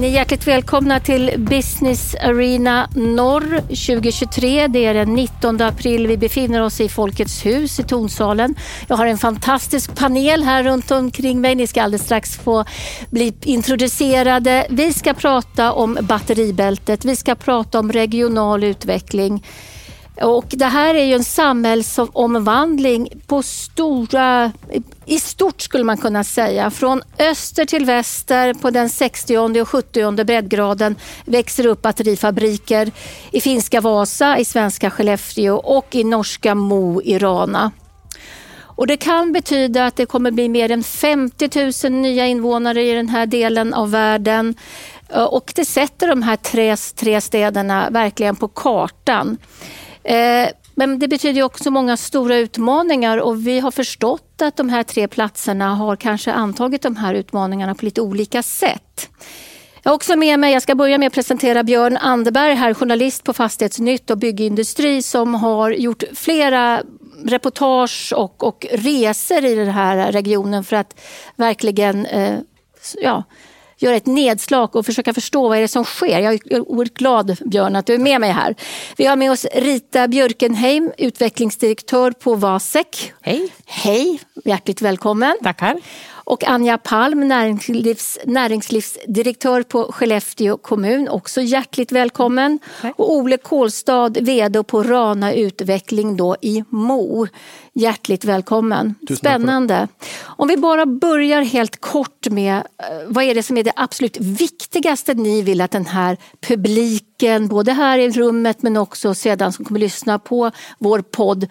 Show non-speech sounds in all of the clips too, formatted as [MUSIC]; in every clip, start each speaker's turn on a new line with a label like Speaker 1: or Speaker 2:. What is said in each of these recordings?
Speaker 1: Ni är hjärtligt välkomna till Business Arena Norr 2023. Det är den 19 april. Vi befinner oss i Folkets hus i Tonsalen. Jag har en fantastisk panel här runt omkring mig. Ni ska alldeles strax få bli introducerade. Vi ska prata om batteribältet. Vi ska prata om regional utveckling. Och det här är ju en samhällsomvandling på stora, i stort skulle man kunna säga. Från öster till väster på den 60 och 70 breddgraden växer upp batterifabriker i finska Vasa, i svenska Skellefteå och i norska Mo i Rana. Och det kan betyda att det kommer bli mer än 50 000 nya invånare i den här delen av världen. Eh, och det sätter de här tre, tre städerna verkligen på kartan. Eh, men det betyder också många stora utmaningar och vi har förstått att de här tre platserna har kanske antagit de här utmaningarna på lite olika sätt. Jag har också med mig, jag ska börja med att presentera Björn Anderberg, här journalist på Fastighetsnytt och byggindustri som har gjort flera reportage och, och resor i den här regionen för att verkligen eh, ja, göra ett nedslag och försöka förstå vad är det som sker. Jag är oerhört glad Björn att du är med mig här. Vi har med oss Rita Björkenheim, utvecklingsdirektör på Vasek.
Speaker 2: Hej!
Speaker 1: Hej, hjärtligt välkommen.
Speaker 2: Tackar
Speaker 1: och Anja Palm, näringslivs, näringslivsdirektör på Skellefteå kommun. Också hjärtligt välkommen. Tack. Och Ole Kolstad, VD på Rana Utveckling då i Mo. Hjärtligt välkommen. Spännande. Om vi bara börjar helt kort med eh, vad är det som är det absolut viktigaste ni vill att den här publiken, både här i rummet men också sedan som kommer lyssna på vår podd,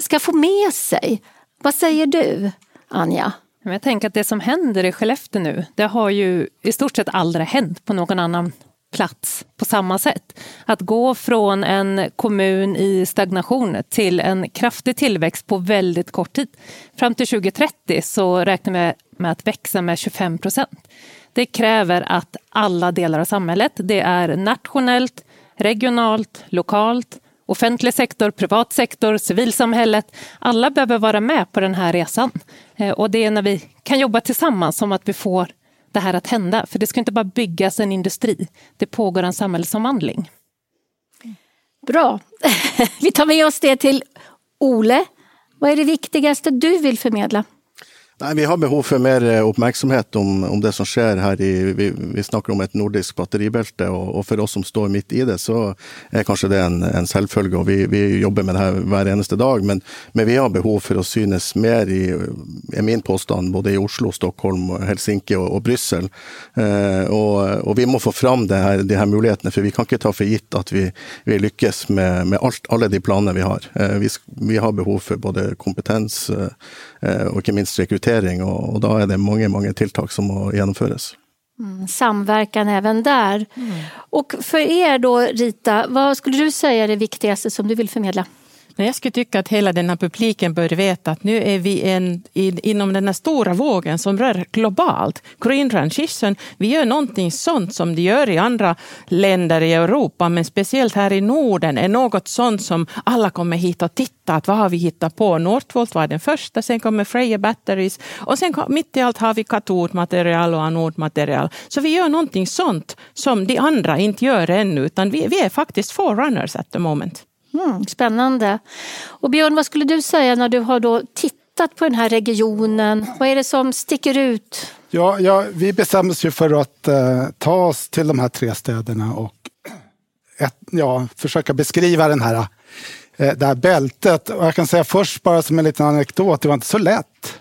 Speaker 1: ska få med sig? Vad säger du, Anja?
Speaker 2: Jag tänker att det som händer i Skellefteå nu, det har ju i stort sett aldrig hänt på någon annan plats på samma sätt. Att gå från en kommun i stagnation till en kraftig tillväxt på väldigt kort tid. Fram till 2030 så räknar vi med att växa med 25 procent. Det kräver att alla delar av samhället, det är nationellt, regionalt, lokalt, offentlig sektor, privat sektor, civilsamhället. Alla behöver vara med på den här resan. Eh, och det är när vi kan jobba tillsammans som att vi får det här att hända. För det ska inte bara byggas en industri, det pågår en samhällsomvandling.
Speaker 1: Bra. [LAUGHS] Vi tar med oss det till Ole. Vad är det viktigaste du vill förmedla?
Speaker 3: Nej, vi har behov för mer eh, uppmärksamhet om, om det som sker här. I, vi, vi snackar om ett nordiskt batteribälte och, och, för oss som står mitt i det så är kanske det en, en selvfølge. Och vi, vi jobbar med det här varje eneste dag. Men, men vi har behov för att synas mer i, är min påstående, både i Oslo, Stockholm, Helsinki och, och Bryssel. Eh, och, och, vi måste få fram det här, de här möjligheterna, för vi kan inte ta för gitt att vi, vi lyckas med, med allt, alla de planer vi har. Eh, vi, vi har behov för både kompetens eh, eh, och inte minst rekrytering. Och, och då är det många, många tilltag som måste genomföras.
Speaker 1: Mm, samverkan även där. Mm. Och för er då Rita, vad skulle du säga är det viktigaste som du vill förmedla?
Speaker 4: Jag skulle tycka att hela den här publiken bör veta att nu är vi en, inom den här stora vågen som rör globalt. Green transition, vi gör någonting sånt som de gör i andra länder i Europa, men speciellt här i Norden är något sånt som alla kommer hit och titta. Att vad har vi hittat på? Northvolt var den första, sen kommer Freja Batteries och sen mitt i allt har vi katodmaterial och anodmaterial. Så vi gör någonting sånt som de andra inte gör ännu, utan vi, vi är faktiskt forerunners at the moment.
Speaker 1: Mm, spännande. Och Björn, vad skulle du säga när du har då tittat på den här regionen? Vad är det som sticker ut?
Speaker 5: Ja, ja vi bestämde oss ju för att eh, ta oss till de här tre städerna och ett, ja, försöka beskriva den här, eh, det här bältet. Och jag kan säga först, bara som en liten anekdot, det var inte så lätt.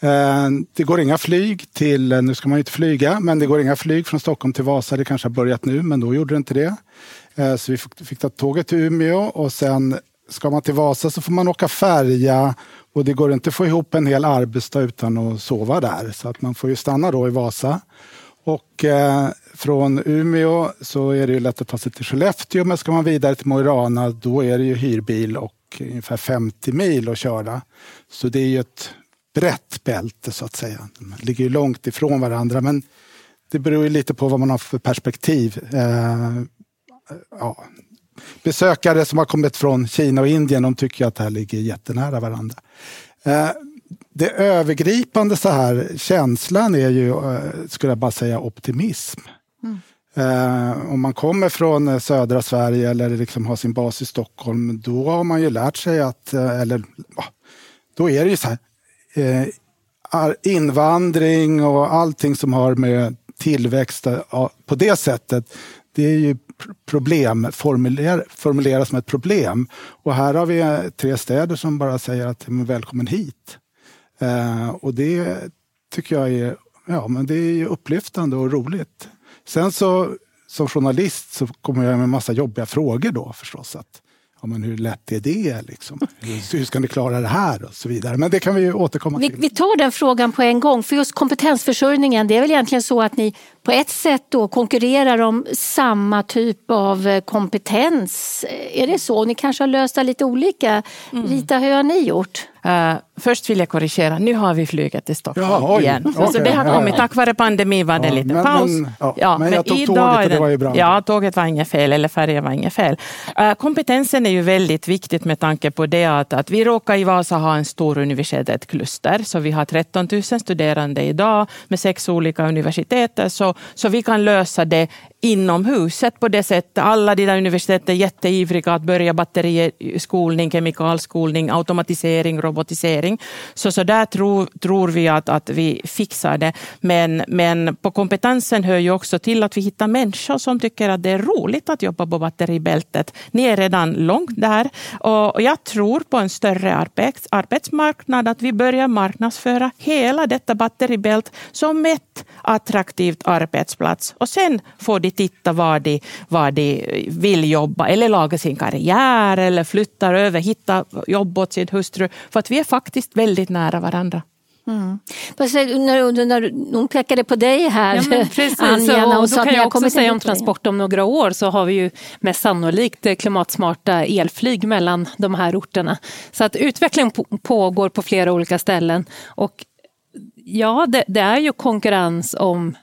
Speaker 5: Eh, det går inga flyg till, eh, nu ska man ju inte flyga, men det går inga flyg från Stockholm till Vasa. Det kanske har börjat nu, men då gjorde det inte det. Eh, så vi fick ta tåget till Umeå och sen ska man till Vasa så får man åka färja och det går inte att få ihop en hel arbetsdag utan att sova där. Så att man får ju stanna då i Vasa. Och eh, från Umeå så är det ju lätt att ta sig till Skellefteå men ska man vidare till Mo i Rana då är det ju hyrbil och ungefär 50 mil att köra. Så det är ju ett brett bälte så att säga. De ligger ju långt ifrån varandra men det beror ju lite på vad man har för perspektiv. Eh, Eh, ja, besökare som har kommit från Kina och Indien de tycker att det här ligger jättenära varandra. Eh, det övergripande så här, känslan är ju, eh, skulle jag bara säga, optimism. Mm. Eh, om man kommer från södra Sverige eller liksom har sin bas i Stockholm, då har man ju lärt sig att, eller då är det ju så här, eh, invandring och allting som har med tillväxt på det sättet, det är ju problem, formuler, formulera som ett problem. Och här har vi eh, tre städer som bara säger att välkommen hit. Eh, och det tycker jag är, ja, men det är upplyftande och roligt. Sen så som journalist så kommer jag med massa jobbiga frågor då förstås. Att, ja, men hur lätt är det? Liksom? Hur, hur ska ni klara det här? Och så vidare. Men det kan vi återkomma
Speaker 1: vi,
Speaker 5: till.
Speaker 1: Vi tar den frågan på en gång. För just kompetensförsörjningen, det är väl egentligen så att ni på ett sätt då konkurrerar om samma typ av eh, kompetens. Är det så? Ni kanske har löst det lite olika. Mm. Rita, hur har ni gjort?
Speaker 4: Uh, först vill jag korrigera, nu har vi flyget till Stockholm ja, igen. Okay. Så det har kommit, tack vare pandemin var det ja, en liten men, paus.
Speaker 5: Men, ja, ja, men jag tog tåget och det var ju bra.
Speaker 4: Ja, tåget var inget fel, eller färjan var inget fel. Uh, kompetensen är ju väldigt viktigt med tanke på det att, att vi råkar i Vasa ha en stor universitetskluster, så vi har 13 000 studerande idag med sex olika universiteter, så, så vi kan lösa det inom huset på det sättet. Alla de där universiteten är jätteivriga att börja batteriskolning, kemikalskolning, automatisering, robotisering. Så, så där tror, tror vi att, att vi fixar det. Men, men på kompetensen hör ju också till att vi hittar människor som tycker att det är roligt att jobba på batteribältet. Ni är redan långt där och jag tror på en större arbets, arbetsmarknad, att vi börjar marknadsföra hela detta batteribält som ett attraktivt arbetsplats och sen får de titta var de, var de vill jobba eller laga sin karriär eller flytta över, hitta jobb åt sin hustru. För att vi är faktiskt väldigt nära varandra.
Speaker 1: Mm. När, när hon pekade på dig här,
Speaker 2: ja, [LAUGHS] precis, Anja, och, och då kan jag också säga om transport om några år så har vi ju mest sannolikt klimatsmarta elflyg mellan de här orterna. Så att utveckling pågår på flera olika ställen. Och ja, det, det är ju konkurrens om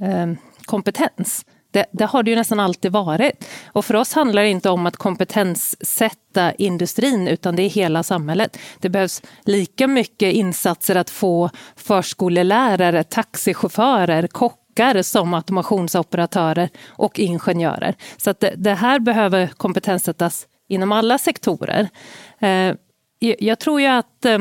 Speaker 2: eh, kompetens. Det, det, har det ju nästan alltid varit. Och för oss handlar det inte om att kompetenssätta industrin, utan det är hela samhället. Det behövs lika mycket insatser att få förskolelärare, taxichaufförer, kockar som automationsoperatörer och ingenjörer. Så att det, det här behöver kompetenssättas inom alla sektorer. Eh, jag tror ju att eh,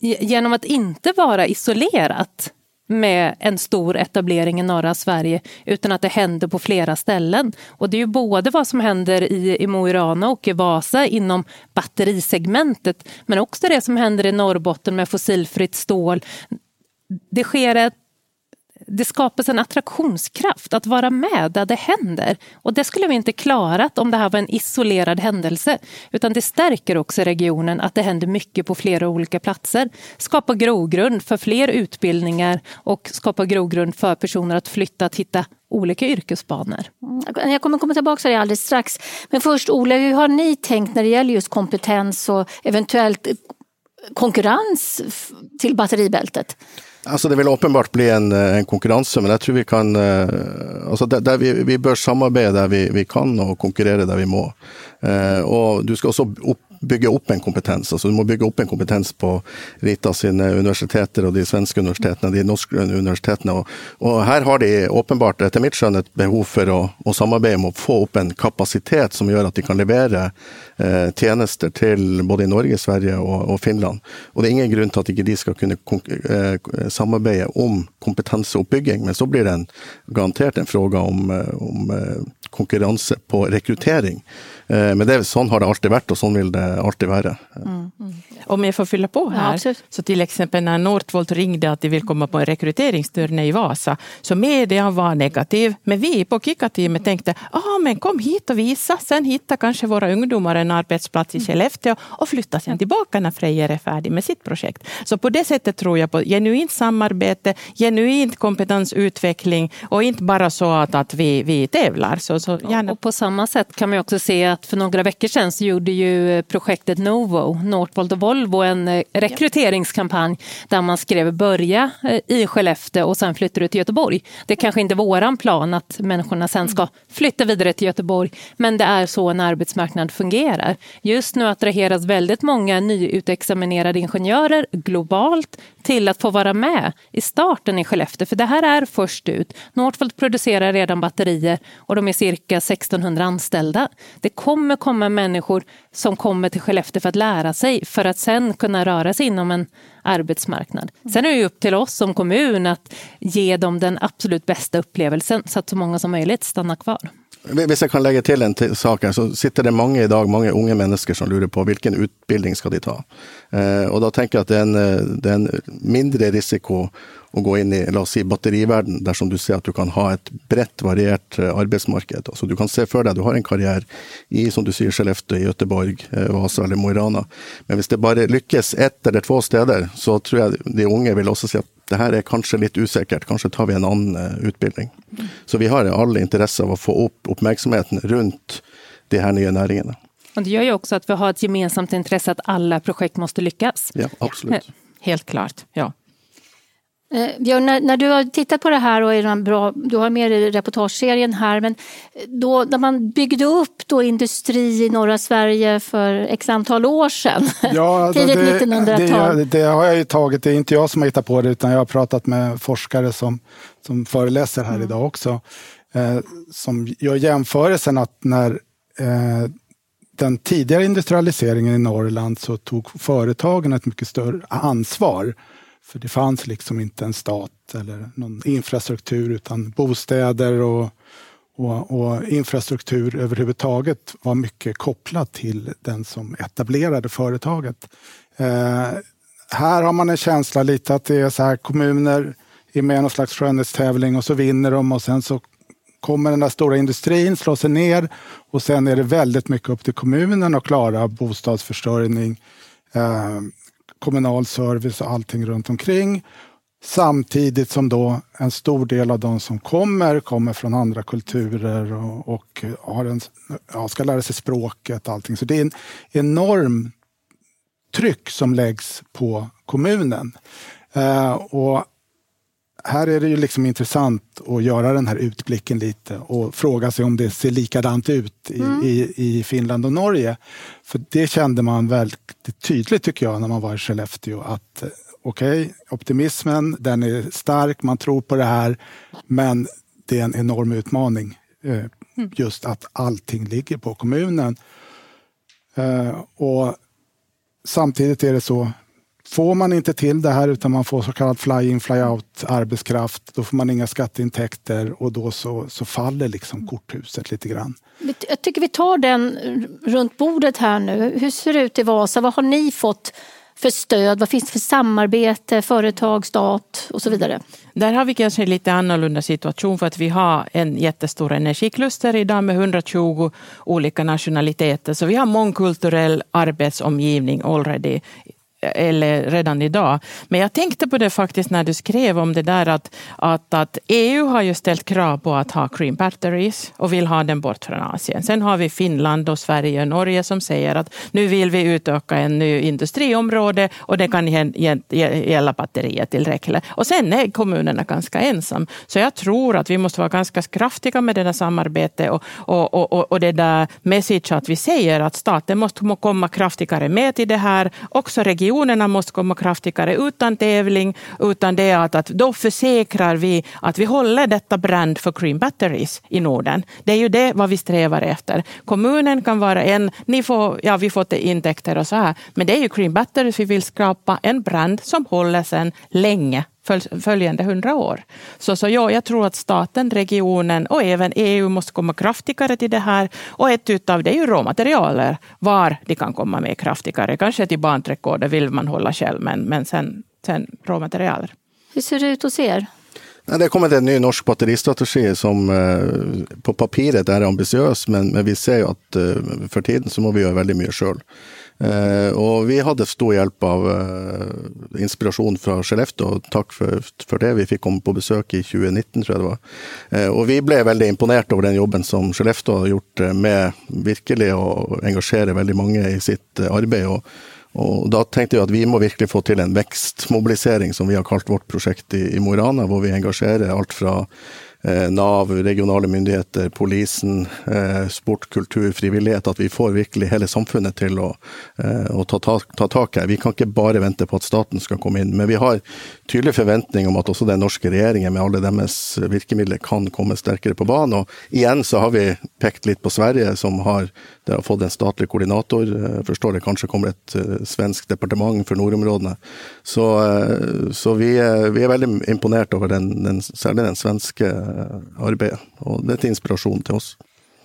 Speaker 2: genom att inte vara isolerat med en stor etablering i norra Sverige utan att det händer på flera ställen. Och det är ju både vad som händer i, i Mo i Rana och i Vasa inom batterisegmentet men också det som händer i Norrbotten med fossilfritt stål. Det sker ett det skapas en attraktionskraft att vara med där det händer. Och det skulle vi inte klarat om det här var en isolerad händelse. Utan det stärker också regionen att det händer mycket på flera olika platser. Skapar grogrund för fler utbildningar och skapar grogrund för personer att flytta, att hitta olika yrkesbanor.
Speaker 1: Mm, jag kommer komma tillbaka till det alldeles strax. Men först Ola, hur har ni tänkt när det gäller just kompetens och eventuellt konkurrens till batteribältet?
Speaker 3: Alltså det vill uppenbart bli en, eh, en konkurrens, men jag tror vi kan eh, alltså där, där vi, vi bör samarbeta där vi, vi kan och konkurrera där vi må. Eh, och du ska också upp, bygga upp en kompetens. Alltså du måste bygga upp en kompetens på Rita eh, sine och de svenska universiteten, de norska universiteten. Och, och här har de uppenbart, efter mitt skön, ett behov för att, att samarbeta om att få upp en kapacitet som gör att de kan leverera eh, tjänster till både Norge, Sverige och, och, Finland. Och det är ingen grund till att inte de ska kunna eh, samarbeta om kompetensuppbygging, men så blir det en, garanterat en fråga om, eh, om eh, konkurrens på rekrytering. Eh, men det, sån har det alltid varit och så vill det alltid vara. Mm.
Speaker 4: Mm. Om jag får fylla på här, ja, så till exempel när Northvolt ringde att de vill komma på en rekryteringsturné i Vasa, så median var negativ. Men vi på Kika-teamet tänkte, ah, men kom hit och visa, sen hittar kanske våra ungdomar en arbetsplats i Skellefteå och flyttar sen tillbaka när Frejer är färdig med sitt projekt. Så på det sättet tror jag på genuint samarbete, genuint kompetensutveckling och inte bara så att, att vi, vi tävlar. Så, så
Speaker 2: gärna. Och på samma sätt kan man också se att för några veckor sedan så gjorde ju projektet Novo, Northvolt och Volvo en eh, rekryteringskampanj där man skrev börja eh, i Skellefteå och sen flyttar du till Göteborg. Det är kanske inte våran plan att människorna sen ska flytta vidare till Göteborg, men det är så en arbetsmarknad fungerar. Just nu attraheras väldigt många nyutexaminerade ingenjörer globalt till att få vara med i starten i Skellefteå, för det här är först ut. Northvolt producerar redan batterier och de är cirka 1600 anställda. Det kommer komma människor som kommer till Skellefteå för att lära sig, för att sen kunna röra sig inom en arbetsmarknad. Sen är det upp till oss som kommun att ge dem den absolut bästa upplevelsen så att så många som möjligt stannar kvar.
Speaker 3: Hvis jeg kan legge til en sak her, så sitter det mange i dag, mange unge mennesker som lurer på hvilken utbildning skal de ta. Eh, og da tenker jeg at det er, en, eh, det er en mindre risiko å gå inn i la oss si, batteriverden dersom du ser at du kan ha et bredt, variert eh, arbeidsmarked. Altså, du kan se for deg du har en karriere i som du sier, Skellefteå, i Göteborg, eh, Vasa eller Mo i Rana. Men hvis det bare lykkes ett eller två steder, så tror jeg de unge vil også si at det här är kanske lite usikkert, kanske tar vi en annan uh, utbildning. Så vi har all intresse av att få upp uppmärksamheten runt de här nya näringarna.
Speaker 2: Och det gör ju också att vi har ett gemensamt intresse att alla projekt måste lyckas.
Speaker 3: Ja, absolut.
Speaker 4: Helt klart, ja.
Speaker 1: Eh, Björn, när, när, du har tittat på det här och är bra, du har med i reportageserien här, men då, när man byggde upp då industri i norra Sverige för x antal år sedan, [LAUGHS] ja, [LAUGHS] tidigt 1900-tal.
Speaker 5: Det, det, har jag ju tagit, det är inte jag som har hittat på det utan jag har pratat med forskare som, som föreläser här mm. idag också, eh, som gör jämförelsen att när eh, den tidigare industrialiseringen i Norrland så tog företagen ett mycket större ansvar för det fanns liksom inte en stat eller någon infrastruktur utan bostäder och, och, och infrastruktur överhuvudtaget var mycket kopplat till den som etablerade företaget. Eh, här har man en känsla lite att det är så här kommuner är med i någon slags skönhetstävling och så vinner de och sen så kommer den där stora industrin, slår sig ner och sen är det väldigt mycket upp till kommunen att klara bostadsförsörjning, eh, kommunal service och allting runt omkring. Samtidigt som då en stor del av de som kommer, kommer från andra kulturer och, och eh, har en, ja, ska lära sig språket och allting. Så det är en enorm tryck som läggs på kommunen. Eh, och här är det ju liksom intressant att göra den här utblicken lite och fråga sig om det ser likadant ut i, mm. i, i, Finland och Norge. För det kände man väldigt tydligt tycker jag när man var i Skellefteå att eh, okej, okay, optimismen den är stark, man tror på det här, men det är en enorm utmaning. Eh, mm. Just att allting ligger på kommunen. Eh, och Samtidigt är det så Får man inte till det här utan man får så kallad fly-in fly-out arbetskraft, då får man inga skatteintäkter och då så, så faller liksom korthuset lite grann.
Speaker 1: Jag tycker vi tar den runt bordet här nu. Hur ser det ut i Vasa? Vad har ni fått för stöd? Vad finns det för samarbete, företag, stat och så vidare?
Speaker 4: Där har vi kanske en lite annorlunda situation för att vi har en jättestor energikluster idag med 120 olika nationaliteter. Så vi har mångkulturell arbetsomgivning already eller redan idag. Men jag tänkte på det faktiskt när du skrev om det där att, att, att EU har ju ställt krav på att ha cream batteries och vill ha den bort från Asien. Sen har vi Finland och Sverige och Norge som säger att nu vill vi utöka en ny industriområde och det kan gälla batterier tillräckligt. Och sen är kommunerna ganska ensam. Så jag tror att vi måste vara ganska kraftiga med det där samarbetet och, och, och, och det där message att vi säger att staten måste komma kraftigare med till det här. Också regionen regionerna måste komma kraftigare utan tävling, utan det att, att då försäkrar vi att vi håller detta brand för green batteries i Norden. Det är ju det vad vi strävar efter. Kommunen kan vara en, ni får, ja vi får intäkter och så här, men det är ju green batteries vi vill skapa en brand som håller sedan länge följande hundra år. Så, så ja, jag tror att staten, regionen och även EU måste komma kraftigare till det här. Och ett utav det är ju råmaterialer, var de kan komma med kraftigare. Kanske till barnträdgårdar vill man hålla själv, men, men sen, sen råmaterialer.
Speaker 1: Hur ser det ut hos er?
Speaker 3: Det har kommit en ny norsk batteristrategi som eh, på papiret är ambitiös, men, men vi ser ju att eh, för tiden så må vi göra väldigt mycket själv. Eh, och vi hade stor hjälp av eh, inspiration från Skellefteå. Tack för, för det. Vi fick komma på besök i 2019 tror jag det var. Eh, och vi blev väldigt imponerade över den jobben som Skellefteå har gjort eh, med virkelig att engagera väldigt många i sitt eh, arbete. Och, Och då tänkte jag att vi måste verkligen få till en växtmobilisering som vi har kallat vårt projekt i, i Morana, där vi engagerar allt från Eh, Nav, regionale myndigheter, polisen, eh, sport, kultur, frivillighet. At vi får virkelig hele samfunnet til å, eh, å ta, ta, tak her. Vi kan ikke bare vente på at staten skal komme inn. Men vi har tydelig forventning om at også den norske regjeringen med alle deres virkemidler kan komme sterkere på banen. Og igjen så har vi pekt litt på Sverige, som har, har fått en statlig koordinator. Jeg forstår det kanskje kommer et eh, svensk departement for nordområdene. Så, så vi, vi, er veldig imponert over den, den, særlig den svenske Eh, arbetet. Och det är till inspiration till oss.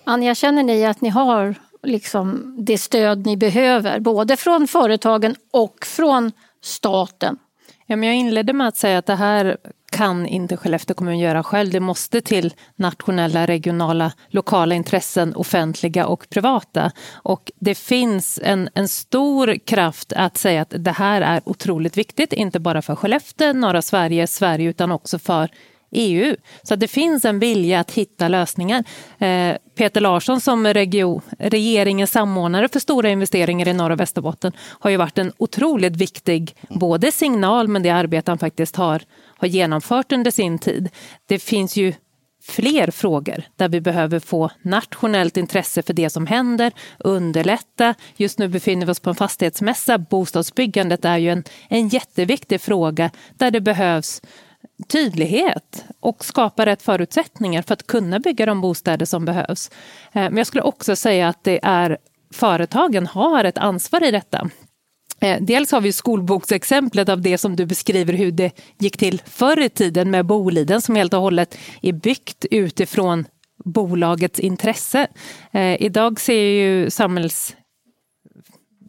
Speaker 1: Anja, känner ni att ni har liksom det stöd ni behöver, både från företagen och från staten?
Speaker 2: Ja, men jag inledde med att säga att det här kan inte Skellefteå kommun göra själv. Det måste till nationella, regionala, lokala intressen, offentliga och privata. Och det finns en, en stor kraft att säga att det här är otroligt viktigt, inte bara för Skellefteå, norra Sverige, Sverige, utan också för EU. Så det finns en vilja att hitta lösningar. Eh, Peter Larsson som region, regeringens samordnare för stora investeringar i norra och Västerbotten har ju varit en otroligt viktig både signal men det arbete han faktiskt har, har genomfört under sin tid. Det finns ju fler frågor där vi behöver få nationellt intresse för det som händer, underlätta. Just nu befinner vi oss på en fastighetsmässa. Bostadsbyggandet är ju en, en jätteviktig fråga där det behövs tydlighet och skapa rätt förutsättningar för att kunna bygga de bostäder som behövs. Eh, men jag skulle också säga att det är företagen har ett ansvar i detta. Eh, dels har vi skolboksexemplet av det som du beskriver hur det gick till förr i tiden med Boliden som helt och hållet är byggt utifrån bolagets intresse. Eh, idag ser ju samhälls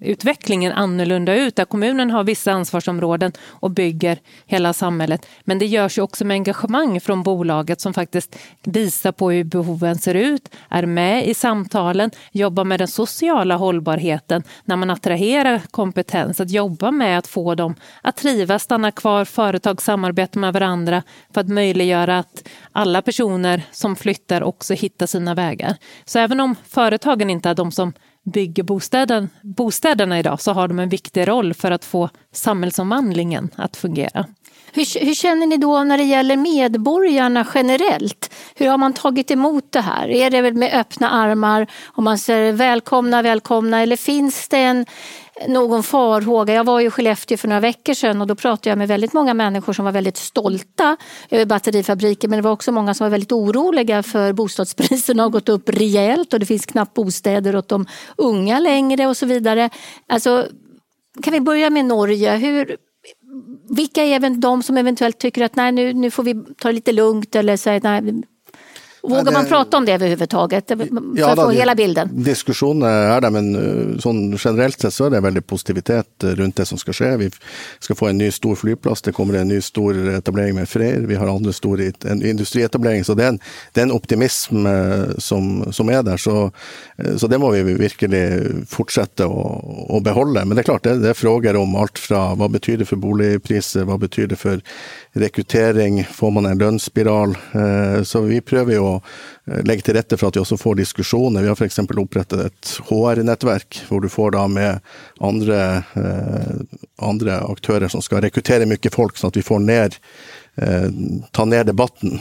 Speaker 2: utvecklingen annorlunda ut, där kommunen har vissa ansvarsområden och bygger hela samhället. Men det görs ju också med engagemang från bolaget som faktiskt visar på hur behoven ser ut, är med i samtalen, jobbar med den sociala hållbarheten när man attraherar kompetens, att jobba med att få dem att trivas, stanna kvar, företag samarbetar med varandra för att möjliggöra att alla personer som flyttar också hittar sina vägar. Så även om företagen inte är de som bygger bostäden, bostäderna idag så har de en viktig roll för att få samhällsomvandlingen att fungera.
Speaker 1: Hur, hur, känner ni då när det gäller medborgarna generellt? Hur har man tagit emot det här? Är det med öppna armar Om man säger välkomna, välkomna eller finns det en, någon farhåga. Jag var i Skellefteå för några veckor sedan och då pratade jag med väldigt många människor som var väldigt stolta över batterifabriken men det var också många som var väldigt oroliga för bostadspriserna har gått upp rejält och det finns knappt bostäder åt de unga längre och så vidare. Alltså, kan vi börja med Norge? Hur, vilka är de som eventuellt tycker att nej, nu, nu får vi ta det lite lugnt eller säga nej, Vågar man prata om det överhuvudtaget? För ja, att få hela bilden.
Speaker 3: Diskussionen är där, men eh, sån, generellt sett så är det väldigt positivitet eh, runt det som ska ske. Vi ska få en ny stor flygplats, det kommer en ny stor etablering med fler. Vi har andra stora en industrietablering, så det är en, det är en optimism eh, som, som är där. Så, så det måste vi verkligen fortsätta och, och behålla. Men det är klart, det, det är frågor om allt från vad betyder det för boligpriser, vad betyder det för rekrytering, får man en lönespiral? Eh, så vi prøver jo att eh, legge til till for at att vi också får diskussioner. Vi har f.eks. exempel upprättat ett HR-nätverk där du får da med andra, eh, andre aktører aktörer som ska rekrytera mycket folk så att vi får ner ta ner debatten.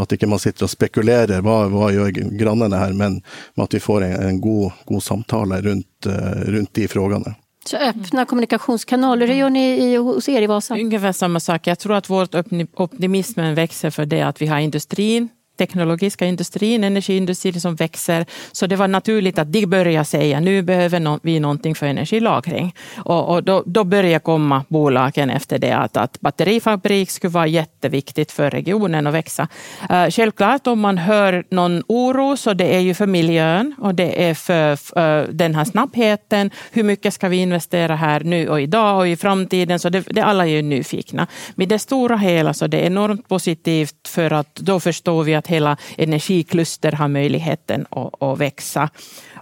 Speaker 3: At ikke inte man sitter och spekulerar, vad, hva gör grannarna här? Men att vi får en, en god, god samtale rundt, rundt runt de frågorna.
Speaker 1: Så öppna kommunikationskanaler, hur gör ni i, hos er i Vasa?
Speaker 4: Ungefär samma sak. Jag tror att vår optimismen växer för det att vi har industrin teknologiska industrin, energiindustrin som växer. Så det var naturligt att de började säga nu behöver vi någonting för energilagring. Och, och då, då började komma bolagen efter det att, att batterifabrik skulle vara jätteviktigt för regionen att växa. Uh, självklart om man hör någon oro så det är ju för miljön och det är för uh, den här snabbheten. Hur mycket ska vi investera här nu och idag och i framtiden? Så det, det alla är ju nyfikna. Men det stora hela så det är enormt positivt för att då förstår vi att att hela energikluster har möjligheten att, att växa.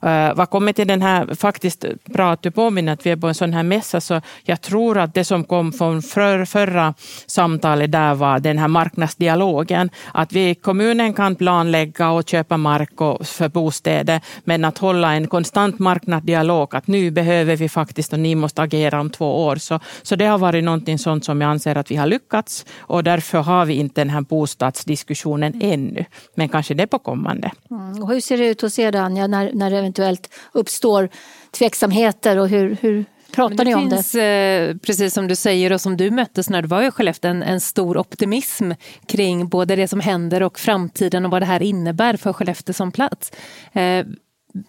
Speaker 4: Uh, vad kommer till den här, faktiskt bra att du påminner att vi är på en sån här mässa, så jag tror att det som kom från för, förra samtalet där var den här marknadsdialogen. Att vi kommunen kan planlägga och köpa mark och, för bostäder, men att hålla en konstant marknadsdialog, att nu behöver vi faktiskt och ni måste agera om två år. Så, så det har varit någonting sånt som jag anser att vi har lyckats och därför har vi inte den här bostadsdiskussionen ännu. Men kanske det på kommande.
Speaker 1: Mm. Och hur ser det ut hos er Anja, när, när det eventuellt uppstår tveksamheter och hur, hur pratar ni om
Speaker 2: finns,
Speaker 1: det?
Speaker 2: Eh, precis som du säger och som du möttes när du var i Skellefteå, en, en stor optimism kring både det som händer och framtiden och vad det här innebär för Skellefteå som plats. Eh,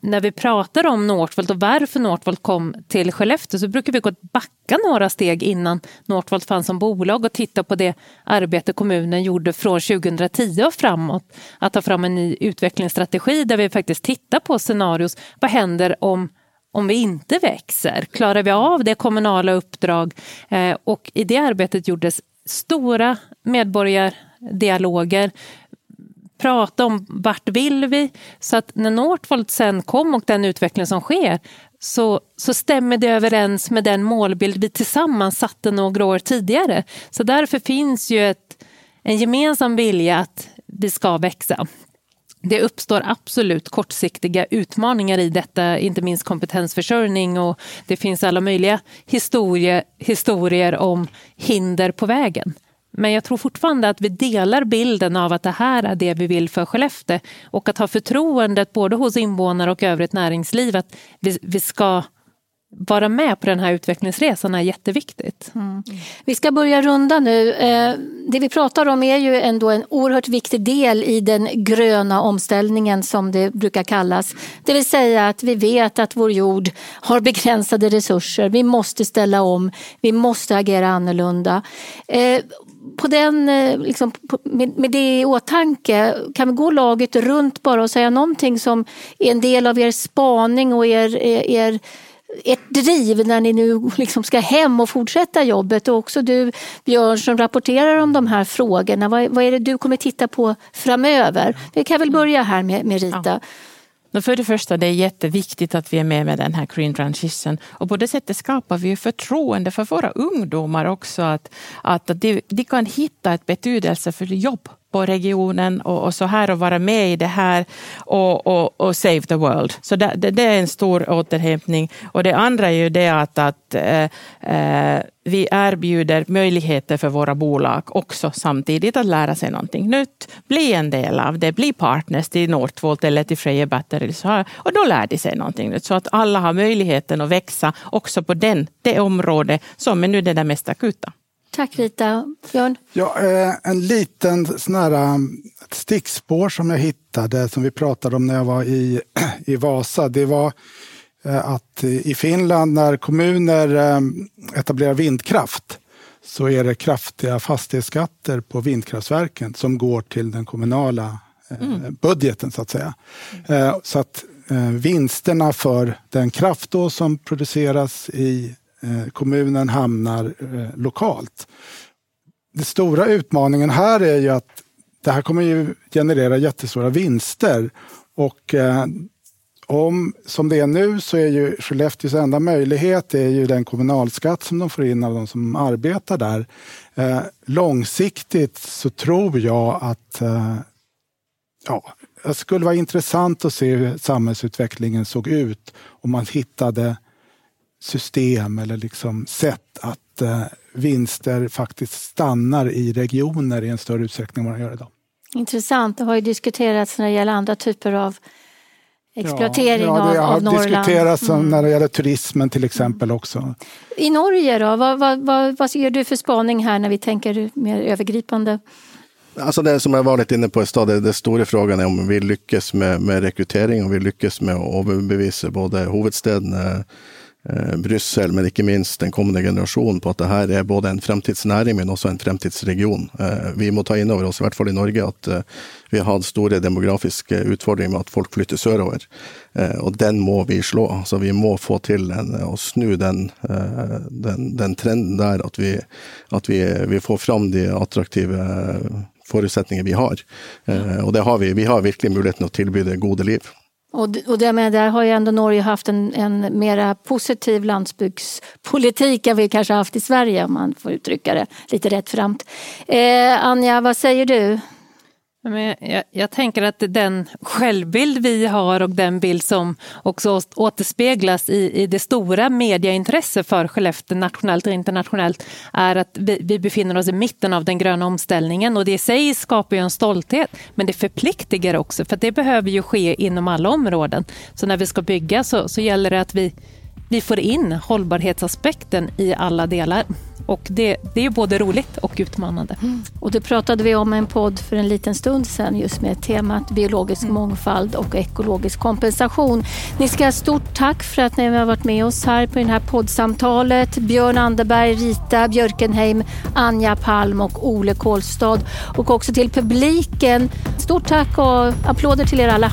Speaker 2: när vi pratar om Northvolt och varför Northvolt kom till Skellefteå så brukar vi gå backa några steg innan Northvolt fanns som bolag och titta på det arbete kommunen gjorde från 2010 och framåt. Att ta fram en ny utvecklingsstrategi där vi faktiskt tittar på scenarios. Vad händer om om vi inte växer? Klarar vi av det kommunala uppdrag? Eh, och i det arbetet gjordes stora medborgardialoger prata om vart vill vi? Så att när Northvolt sen kom och den utveckling som sker så, så stämmer det överens med den målbild vi tillsammans satte några år tidigare. Så därför finns ju ett, en gemensam vilja att vi ska växa. Det uppstår absolut kortsiktiga utmaningar i detta, inte minst kompetensförsörjning och det finns alla möjliga historie, historier om hinder på vägen. Men jag tror fortfarande att vi delar bilden av att det här är det vi vill för Skellefteå och att ha förtroendet både hos invånare och övrigt näringsliv att vi, vi ska vara med på den här utvecklingsresan är jätteviktigt. Mm.
Speaker 1: Vi ska börja runda nu. Eh, det vi pratar om är ju ändå en oerhört viktig del i den gröna omställningen som det brukar kallas. Det vill säga att vi vet att vår jord har begränsade resurser. Vi måste ställa om. Vi måste agera annorlunda. Eh, på den, eh, liksom, med, med det i åtanke, kan vi gå laget runt bara och säga någonting som är en del av er spaning och er, er ett driv när ni nu [LAUGHS] liksom ska hem och fortsätta jobbet och också du Björn som rapporterar om de här frågorna. Vad, vad är det du kommer titta på framöver? Vi kan väl börja här med, med Rita. Ja.
Speaker 4: För det första, det är jätteviktigt att vi är med med den här Green Transition. Och på det sättet skapar vi förtroende för våra ungdomar också. Att, att de, de kan hitta ett betydelsefullt jobb på regionen och, och, så här och vara med i det här och, och, och save the world. Så det, det, det, är en stor återhämtning. Och det andra är ju det att, att eh, eh vi erbjuder möjligheter för våra bolag också samtidigt att lära sig någonting nytt, bli en del av det, bli partners till Northvolt eller till Freja Batteries och då lär de sig någonting nytt. Så att alla har möjligheten att växa också på den, det område som är nu det där mest akuta.
Speaker 1: Tack Rita. Björn?
Speaker 5: Ja, eh, en liten sån här, um, stickspår som jag hittade som vi pratade om när jag var i, [CLEARS THROAT] i Vasa. Det var eh, att i Finland när kommuner eh, etablerar vindkraft så är det kraftiga fastighetsskatter på vindkraftverken som går till den kommunala mm. budgeten så att säga. Så att vinsterna för den kraft som produceras i Eh, kommunen hamnar eh, lokalt. Den stora utmaningen här är ju att det här kommer ju generera jättestora vinster. Och eh, om, som det är nu så är ju Skellefteås enda möjlighet är ju den kommunalskatt som de får in av de som arbetar där. Eh, långsiktigt så tror jag att eh, ja, det skulle vara intressant att se hur samhällsutvecklingen såg ut om man hittade system eller liksom sätt att eh, vinster faktiskt stannar i regioner i en större utsträckning än vad de gör idag.
Speaker 1: Intressant. Det har ju diskuterats när det gäller andra typer av exploatering ja,
Speaker 5: ja, det
Speaker 1: av, av Norrland.
Speaker 5: Det har diskuterats mm. när det gäller turismen till exempel också.
Speaker 1: I Norge då? Vad, vad, vad, vad ser du för spaning här när vi tänker mer övergripande?
Speaker 3: Alltså det som jag var lite inne på i stad, den stora frågan är om vi lyckas med, med rekrytering och vi lyckas med att överbevisa både huvudstaden eh, Eh, Bryssel, men inte minst den kommande generationen, på att det här är både en framtidsnäring men också en framtidsregion. Eh, vi måste ta in över oss, i vart fall i Norge, att eh, vi har stora demografiska utmaningar med att folk flyttar söderöver. Och den må vi slå. Så vi må få till en, och snu den, den, den trenden där att vi, att vi, vi får fram de attraktiva förutsättningar vi har. Och det har vi. Vi har verkligen möjligheten att tillbyda goda liv.
Speaker 1: Och, och det med, där har ju ändå Norge haft en, en mera positiv landsbygdspolitik än vi kanske haft i Sverige om man får uttrycka det lite rättframt. Eh, Anja, vad säger du?
Speaker 2: Men jag, jag, tänker att den självbild vi har och den bild som också återspeglas i, i det stora mediaintresset för Skellefteå nationellt och internationellt är att vi, vi, befinner oss i mitten av den gröna omställningen och det i sig skapar ju en stolthet men det förpliktigar också för det behöver ju ske inom alla områden. Så när vi ska bygga så, så gäller det att vi, vi får in hållbarhetsaspekten i alla delar. Och det, det är både roligt och utmanande. Mm.
Speaker 1: Och det pratade vi om i en podd för en liten stund sedan just med temat biologisk mm. mångfald och ekologisk kompensation. Ni ska ha stort tack för att ni har varit med oss här på det här poddsamtalet. Björn Anderberg, Rita Björkenheim, Anja Palm och Ole Kolstad. Och också till publiken. Stort tack och applåder till er alla.